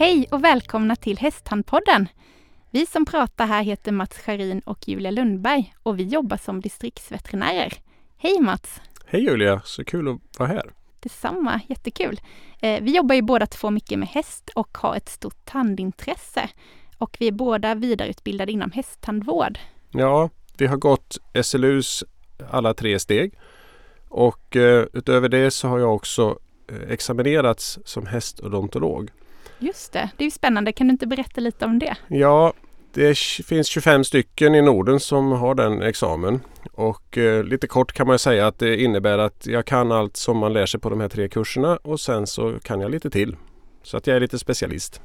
Hej och välkomna till Hästtandpodden. Vi som pratar här heter Mats Scharin och Julia Lundberg och vi jobbar som distriktsveterinärer. Hej Mats! Hej Julia, så kul att vara här. Detsamma, jättekul. Eh, vi jobbar ju båda två mycket med häst och har ett stort tandintresse. Och vi är båda vidareutbildade inom hästtandvård. Ja, vi har gått SLUs alla tre steg. Och eh, utöver det så har jag också eh, examinerats som hästodontolog. Just det, det är ju spännande. Kan du inte berätta lite om det? Ja, det finns 25 stycken i Norden som har den examen. Och eh, lite kort kan man säga att det innebär att jag kan allt som man lär sig på de här tre kurserna och sen så kan jag lite till. Så att jag är lite specialist.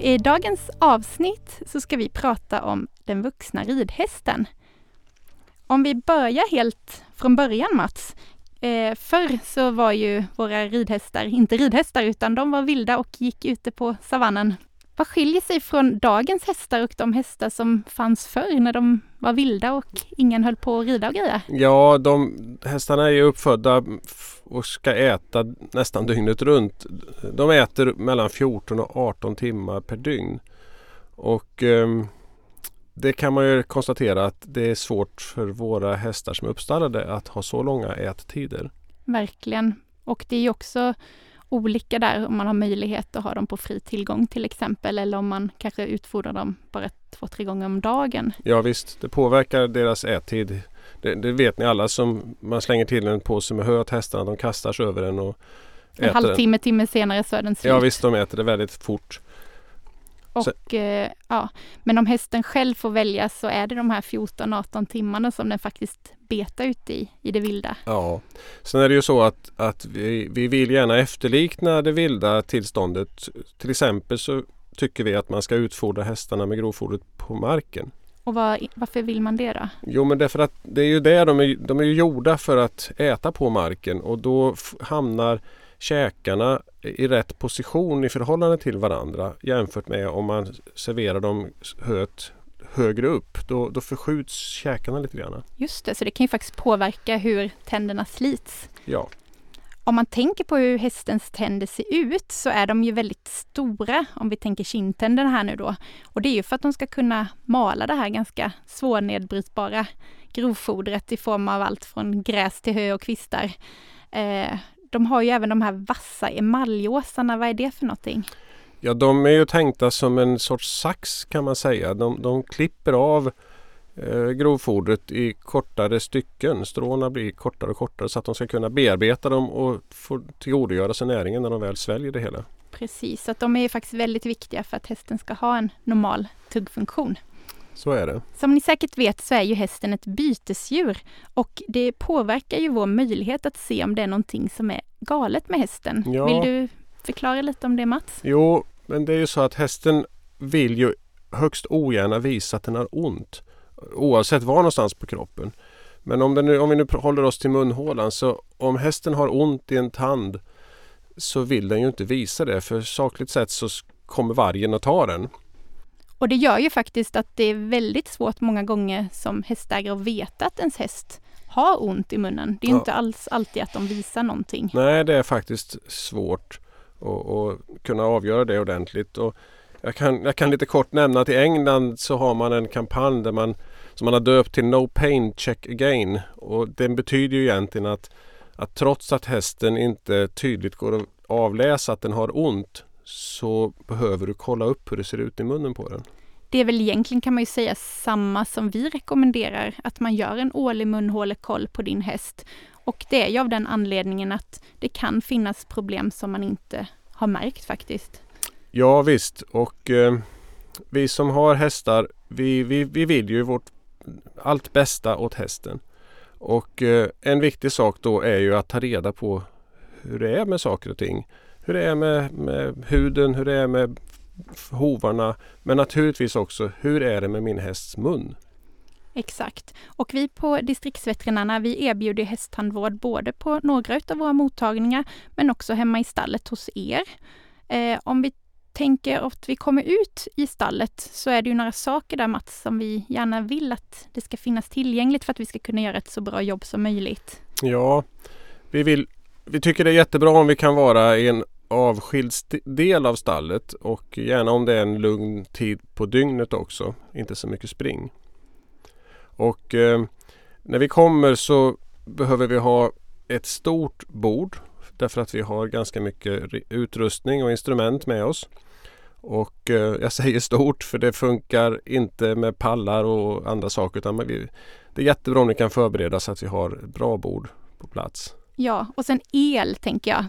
I dagens avsnitt så ska vi prata om den vuxna ridhästen. Om vi börjar helt från början Mats. Eh, förr så var ju våra ridhästar inte ridhästar utan de var vilda och gick ute på savannen. Vad skiljer sig från dagens hästar och de hästar som fanns förr när de var vilda och ingen höll på att rida och greja? Ja, de hästarna är ju uppfödda och ska äta nästan dygnet runt. De äter mellan 14 och 18 timmar per dygn. Och eh, det kan man ju konstatera att det är svårt för våra hästar som är uppstallade att ha så långa ättider. Verkligen. Och det är ju också olika där om man har möjlighet att ha dem på fri tillgång till exempel eller om man kanske utfodrar dem bara två, tre gånger om dagen. Ja visst, det påverkar deras ättid. Det, det vet ni alla som man slänger till en påse med hö åt hästarna, de kastar sig över den och En halvtimme, timme senare så är den slut. Ja visst, de äter det väldigt fort. Och, eh, ja, men om hästen själv får välja så är det de här 14-18 timmarna som den faktiskt betar ute i, i det vilda. Ja, sen är det ju så att, att vi, vi vill gärna efterlikna det vilda tillståndet. Till exempel så tycker vi att man ska utfodra hästarna med grovfodret på marken. Och var, varför vill man det då? Jo men därför att det är ju det de är, de är gjorda för att äta på marken och då hamnar käkarna i rätt position i förhållande till varandra jämfört med om man serverar dem höet högre upp. Då, då förskjuts käkarna lite grann. Just det, så det kan ju faktiskt påverka hur tänderna slits. Ja. Om man tänker på hur hästens tänder ser ut så är de ju väldigt stora om vi tänker kindtänderna här nu då. Och det är ju för att de ska kunna mala det här ganska svårnedbrytbara grovfodret i form av allt från gräs till hö och kvistar. Eh, de har ju även de här vassa emaljåsarna. Vad är det för någonting? Ja, de är ju tänkta som en sorts sax kan man säga. De, de klipper av eh, grovfodret i kortare stycken. Stråna blir kortare och kortare så att de ska kunna bearbeta dem och få tillgodogöra sig näringen när de väl sväljer det hela. Precis, så att de är faktiskt väldigt viktiga för att hästen ska ha en normal tuggfunktion. Så är det. Som ni säkert vet så är ju hästen ett bytesdjur och det påverkar ju vår möjlighet att se om det är någonting som är galet med hästen. Ja. Vill du förklara lite om det Mats? Jo, men det är ju så att hästen vill ju högst ogärna visa att den har ont. Oavsett var någonstans på kroppen. Men om, nu, om vi nu håller oss till munhålan så om hästen har ont i en tand så vill den ju inte visa det för sakligt sett så kommer vargen att ta den. Och det gör ju faktiskt att det är väldigt svårt många gånger som hästägare att veta att ens häst har ont i munnen. Det är ja. inte alls alltid att de visar någonting. Nej, det är faktiskt svårt att kunna avgöra det ordentligt. Och jag, kan, jag kan lite kort nämna att i England så har man en kampanj där man, som man har döpt till No Pain Check Again. Och den betyder ju egentligen att, att trots att hästen inte tydligt går att avläsa att den har ont så behöver du kolla upp hur det ser ut i munnen på den. Det är väl egentligen kan man ju säga samma som vi rekommenderar, att man gör en årlig munhålekoll på din häst. Och det är ju av den anledningen att det kan finnas problem som man inte har märkt faktiskt. Ja visst och eh, vi som har hästar, vi, vi, vi vill ju vårt allt bästa åt hästen. Och eh, en viktig sak då är ju att ta reda på hur det är med saker och ting hur det är med, med huden, hur det är med hovarna men naturligtvis också hur är det med min hästs mun. Exakt. Och vi på distriktsveterinärerna vi erbjuder hästtandvård både på några av våra mottagningar men också hemma i stallet hos er. Eh, om vi tänker att vi kommer ut i stallet så är det ju några saker där Mats som vi gärna vill att det ska finnas tillgängligt för att vi ska kunna göra ett så bra jobb som möjligt. Ja, vi, vill, vi tycker det är jättebra om vi kan vara i en avskild del av stallet och gärna om det är en lugn tid på dygnet också. Inte så mycket spring. Och eh, när vi kommer så behöver vi ha ett stort bord därför att vi har ganska mycket utrustning och instrument med oss. Och eh, jag säger stort för det funkar inte med pallar och andra saker utan vi, det är jättebra om ni kan förbereda så att vi har ett bra bord på plats. Ja, och sen el tänker jag.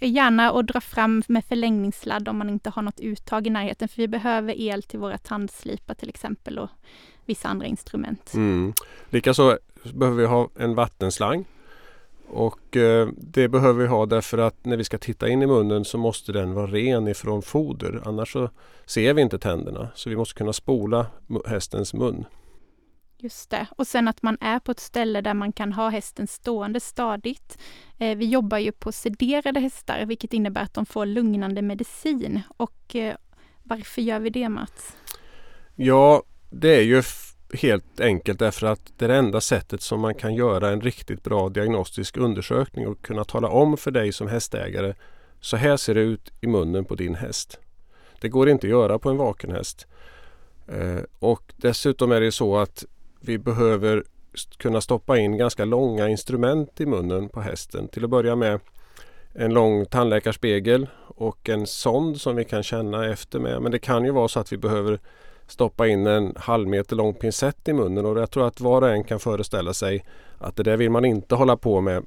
Gärna att dra fram med förlängningssladd om man inte har något uttag i närheten. För vi behöver el till våra tandslipar till exempel och vissa andra instrument. Mm. Likaså behöver vi ha en vattenslang. Och eh, det behöver vi ha därför att när vi ska titta in i munnen så måste den vara ren ifrån foder. Annars så ser vi inte tänderna. Så vi måste kunna spola hästens mun. Just det. Och sen att man är på ett ställe där man kan ha hästen stående stadigt. Eh, vi jobbar ju på sederade hästar, vilket innebär att de får lugnande medicin. Och eh, varför gör vi det Mats? Ja, det är ju helt enkelt därför att det är det enda sättet som man kan göra en riktigt bra diagnostisk undersökning och kunna tala om för dig som hästägare så här ser det ut i munnen på din häst. Det går inte att göra på en vaken häst. Eh, och dessutom är det så att vi behöver kunna stoppa in ganska långa instrument i munnen på hästen. Till att börja med en lång tandläkarspegel och en sond som vi kan känna efter med. Men det kan ju vara så att vi behöver stoppa in en halv meter lång pincett i munnen och jag tror att var och en kan föreställa sig att det där vill man inte hålla på med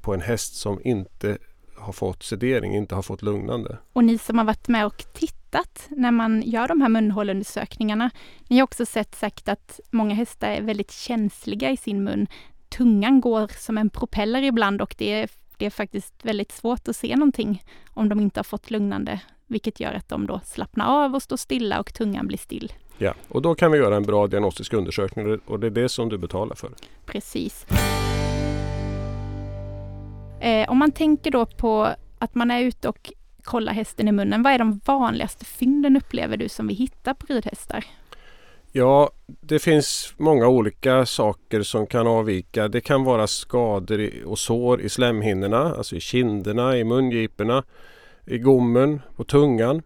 på en häst som inte har fått sedering, inte har fått lugnande. Och ni som har varit med och tittat när man gör de här munhålundersökningarna, ni har också sett säkert att många hästar är väldigt känsliga i sin mun. Tungan går som en propeller ibland och det är, det är faktiskt väldigt svårt att se någonting om de inte har fått lugnande, vilket gör att de då slappnar av och står stilla och tungan blir still. Ja, och då kan vi göra en bra diagnostisk undersökning och det är det som du betalar för. Precis. Eh, om man tänker då på att man är ute och kolla hästen i munnen, vad är de vanligaste fynden upplever du som vi hittar på ridhästar? Ja, det finns många olika saker som kan avvika. Det kan vara skador och sår i slemhinnorna, alltså i kinderna, i mungiporna, i gommen, på tungan.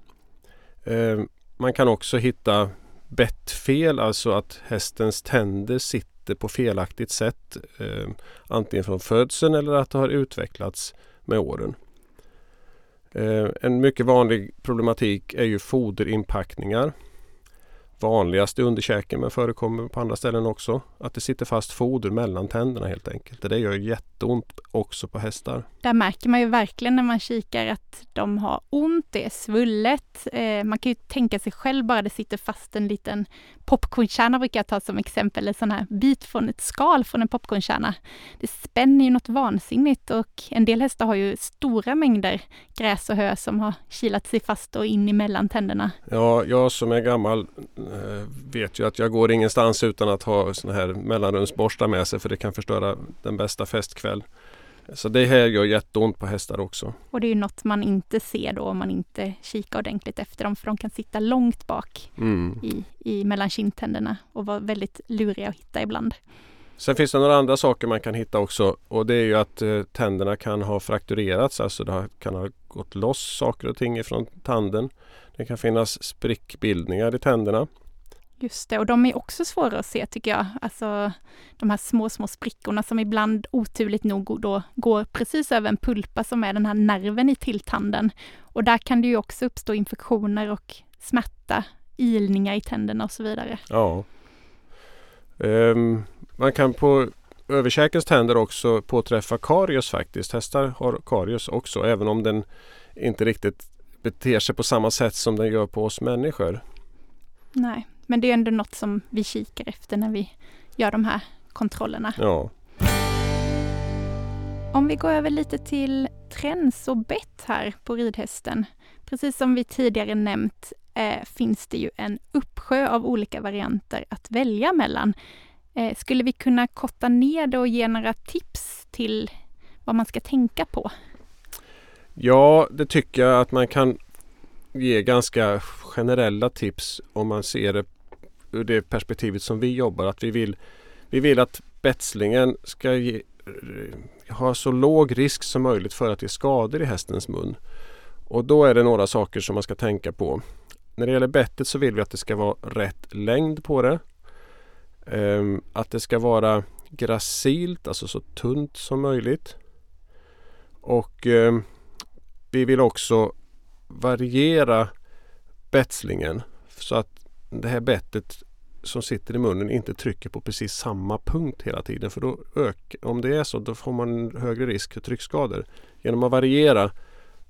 Eh, man kan också hitta bettfel, alltså att hästens tänder sitter på felaktigt sätt. Eh, antingen från födseln eller att det har utvecklats med åren. Eh, en mycket vanlig problematik är ju foderinpackningar vanligast i underkäken men förekommer på andra ställen också. Att det sitter fast foder mellan tänderna helt enkelt. Det där gör jätteont också på hästar. Där märker man ju verkligen när man kikar att de har ont, det är svullet. Eh, man kan ju tänka sig själv bara det sitter fast en liten popcornkärna brukar jag ta som exempel, en sån här bit från ett skal från en popcornkärna. Det spänner ju något vansinnigt och en del hästar har ju stora mängder gräs och hö som har kilat sig fast och in emellan tänderna. Ja, jag som är gammal eh, vet ju att jag går ingenstans utan att ha såna här mellanrumsborstar med sig för det kan förstöra den bästa festkväll. Så det här gör jätteont på hästar också. Och det är ju något man inte ser då om man inte kikar ordentligt efter dem, för de kan sitta långt bak Mm. i, i mellan kindtänderna och vara väldigt luriga att hitta ibland. Sen finns det några andra saker man kan hitta också och det är ju att eh, tänderna kan ha frakturerats, alltså det kan ha gått loss saker och ting ifrån tanden. Det kan finnas sprickbildningar i tänderna. Just det, och de är också svåra att se tycker jag. Alltså de här små, små sprickorna som ibland oturligt nog då går precis över en pulpa som är den här nerven i tilltanden. Och där kan det ju också uppstå infektioner och smärta, ilningar i tänderna och så vidare. Ja. Ehm, man kan på överkäkens tänder också påträffa karies faktiskt. Hästar har karies också även om den inte riktigt beter sig på samma sätt som den gör på oss människor. Nej, men det är ändå något som vi kikar efter när vi gör de här kontrollerna. Ja. Om vi går över lite till träns och bett här på ridhästen. Precis som vi tidigare nämnt eh, finns det ju en uppsjö av olika varianter att välja mellan. Eh, skulle vi kunna korta ner det och ge några tips till vad man ska tänka på? ja, det tycker jag att man kan ge ganska generella tips om man ser det ur det perspektivet som vi jobbar. Att vi vill, vi vill att betslingen ska ge, eh, ha så låg risk som möjligt för att ge skador i hästens mun. Och då är det några saker som man ska tänka på. När det gäller bettet så vill vi att det ska vara rätt längd på det. Um, att det ska vara gracilt, alltså så tunt som möjligt. Och um, vi vill också variera betslingen så att det här bettet som sitter i munnen inte trycker på precis samma punkt hela tiden. För då ök, om det är så då får man högre risk för tryckskador. Genom att variera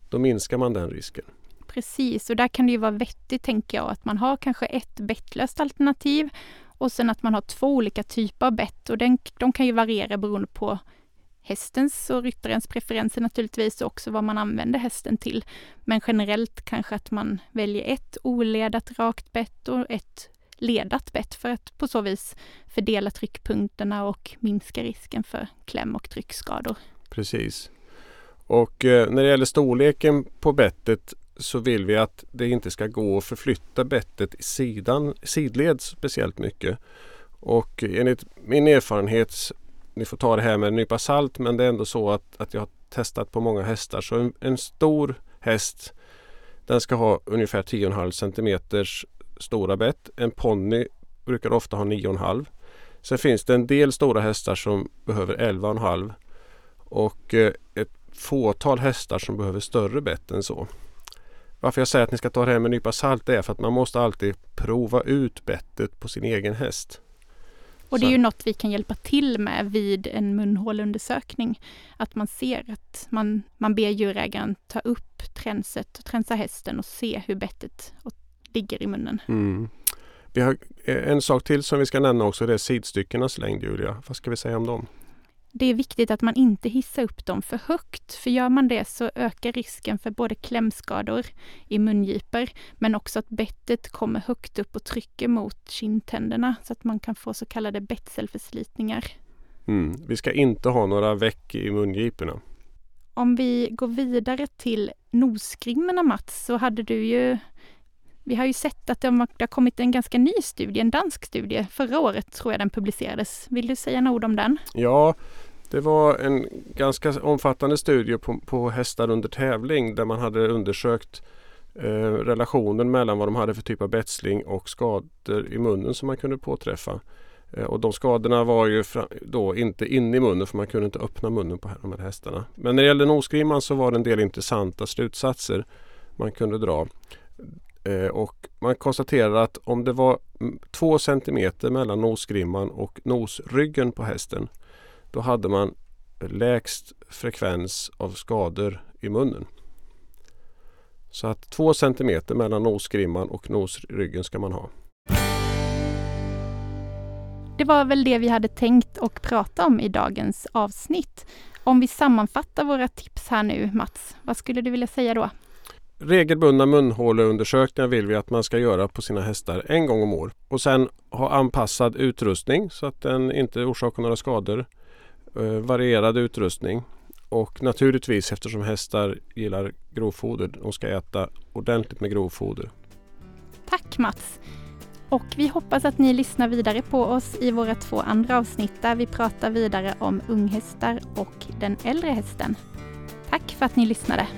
då minskar man den risken. Precis, och där kan det ju vara vettigt tänker jag att man har kanske ett bettlöst alternativ och sen att man har två olika typer av bett och den, de kan ju variera beroende på hästens och ryttarens preferenser naturligtvis och också vad man använder hästen till. Men generellt kanske att man väljer ett oledat rakt bett och ett ledat bett för att på så vis fördela tryckpunkterna och minska risken för kläm och tryckskador. Precis. Och eh, när det gäller storleken på bettet så vill vi att det inte ska gå att förflytta bettet i sidan, sidled speciellt mycket. Och enligt min erfarenhet, ni får ta det här med en nypa salt, men det är ändå så att, att jag har testat på många hästar. Så en, en stor häst den ska ha ungefär 10,5 cm stora bett. En ponny brukar ofta ha 9,5. Sen finns det en del stora hästar som behöver 11,5 och eh, ett fåtal hästar som behöver större bett än så. Varför jag och det är ju något vi kan hjälpa till med vid en munhålundersökning. Att man ser att man, man ber djurägaren ta upp tränset tränsa hästen och se hur bettet ligger i munnen. Mm. Vi har en sak till som vi ska nämna också, det är sidstyckenas längd Julia. Vad ska vi säga om dem? Det är viktigt att man inte hissar upp dem för högt, för gör man det så ökar risken för både klämskador i mungipor, men också att bettet kommer högt upp och trycker mot kindtänderna så att man kan få så kallade betselförslitningar. Mm. Vi ska inte ha några veck i mungiporna. Om vi går vidare till nosgrimmorna Mats, så hade du ju vi har ju sett att det har kommit en ganska ny studie, en dansk studie. Förra året tror jag den publicerades. Vill du säga några ord om den? Ja, det var en ganska omfattande studie på, på hästar under tävling där man hade undersökt eh, relationen mellan vad de hade för typ av betsling och skador i munnen som man kunde påträffa. Eh, och de skadorna var ju då inte inne i munnen för man kunde inte öppna munnen på de här hästarna. Men när det gällde nosgrimman så var det en del intressanta slutsatser man kunde dra. Eh, och man konstaterar att om det var två centimeter mellan nosgrimman och nosryggen på hästen då hade man lägst frekvens av skador i munnen. Så att två centimeter mellan nosgrimman och nosryggen ska man ha. Det var väl det vi hade tänkt och prata om i dagens avsnitt. Om vi sammanfattar våra tips här nu Mats, vad skulle du vilja säga då? Regelbundna munhåleundersökningar vill vi att man ska göra på sina hästar en gång om år. Och sen ha anpassad utrustning så att den inte orsakar några skador. Eh, varierad utrustning. Och naturligtvis eftersom hästar gillar grovfoder, de ska äta ordentligt med grovfoder. Tack Mats! Och vi hoppas att ni lyssnar vidare på oss i våra två andra avsnitt där vi pratar vidare om unghästar och den äldre hästen. Tack för att ni lyssnade!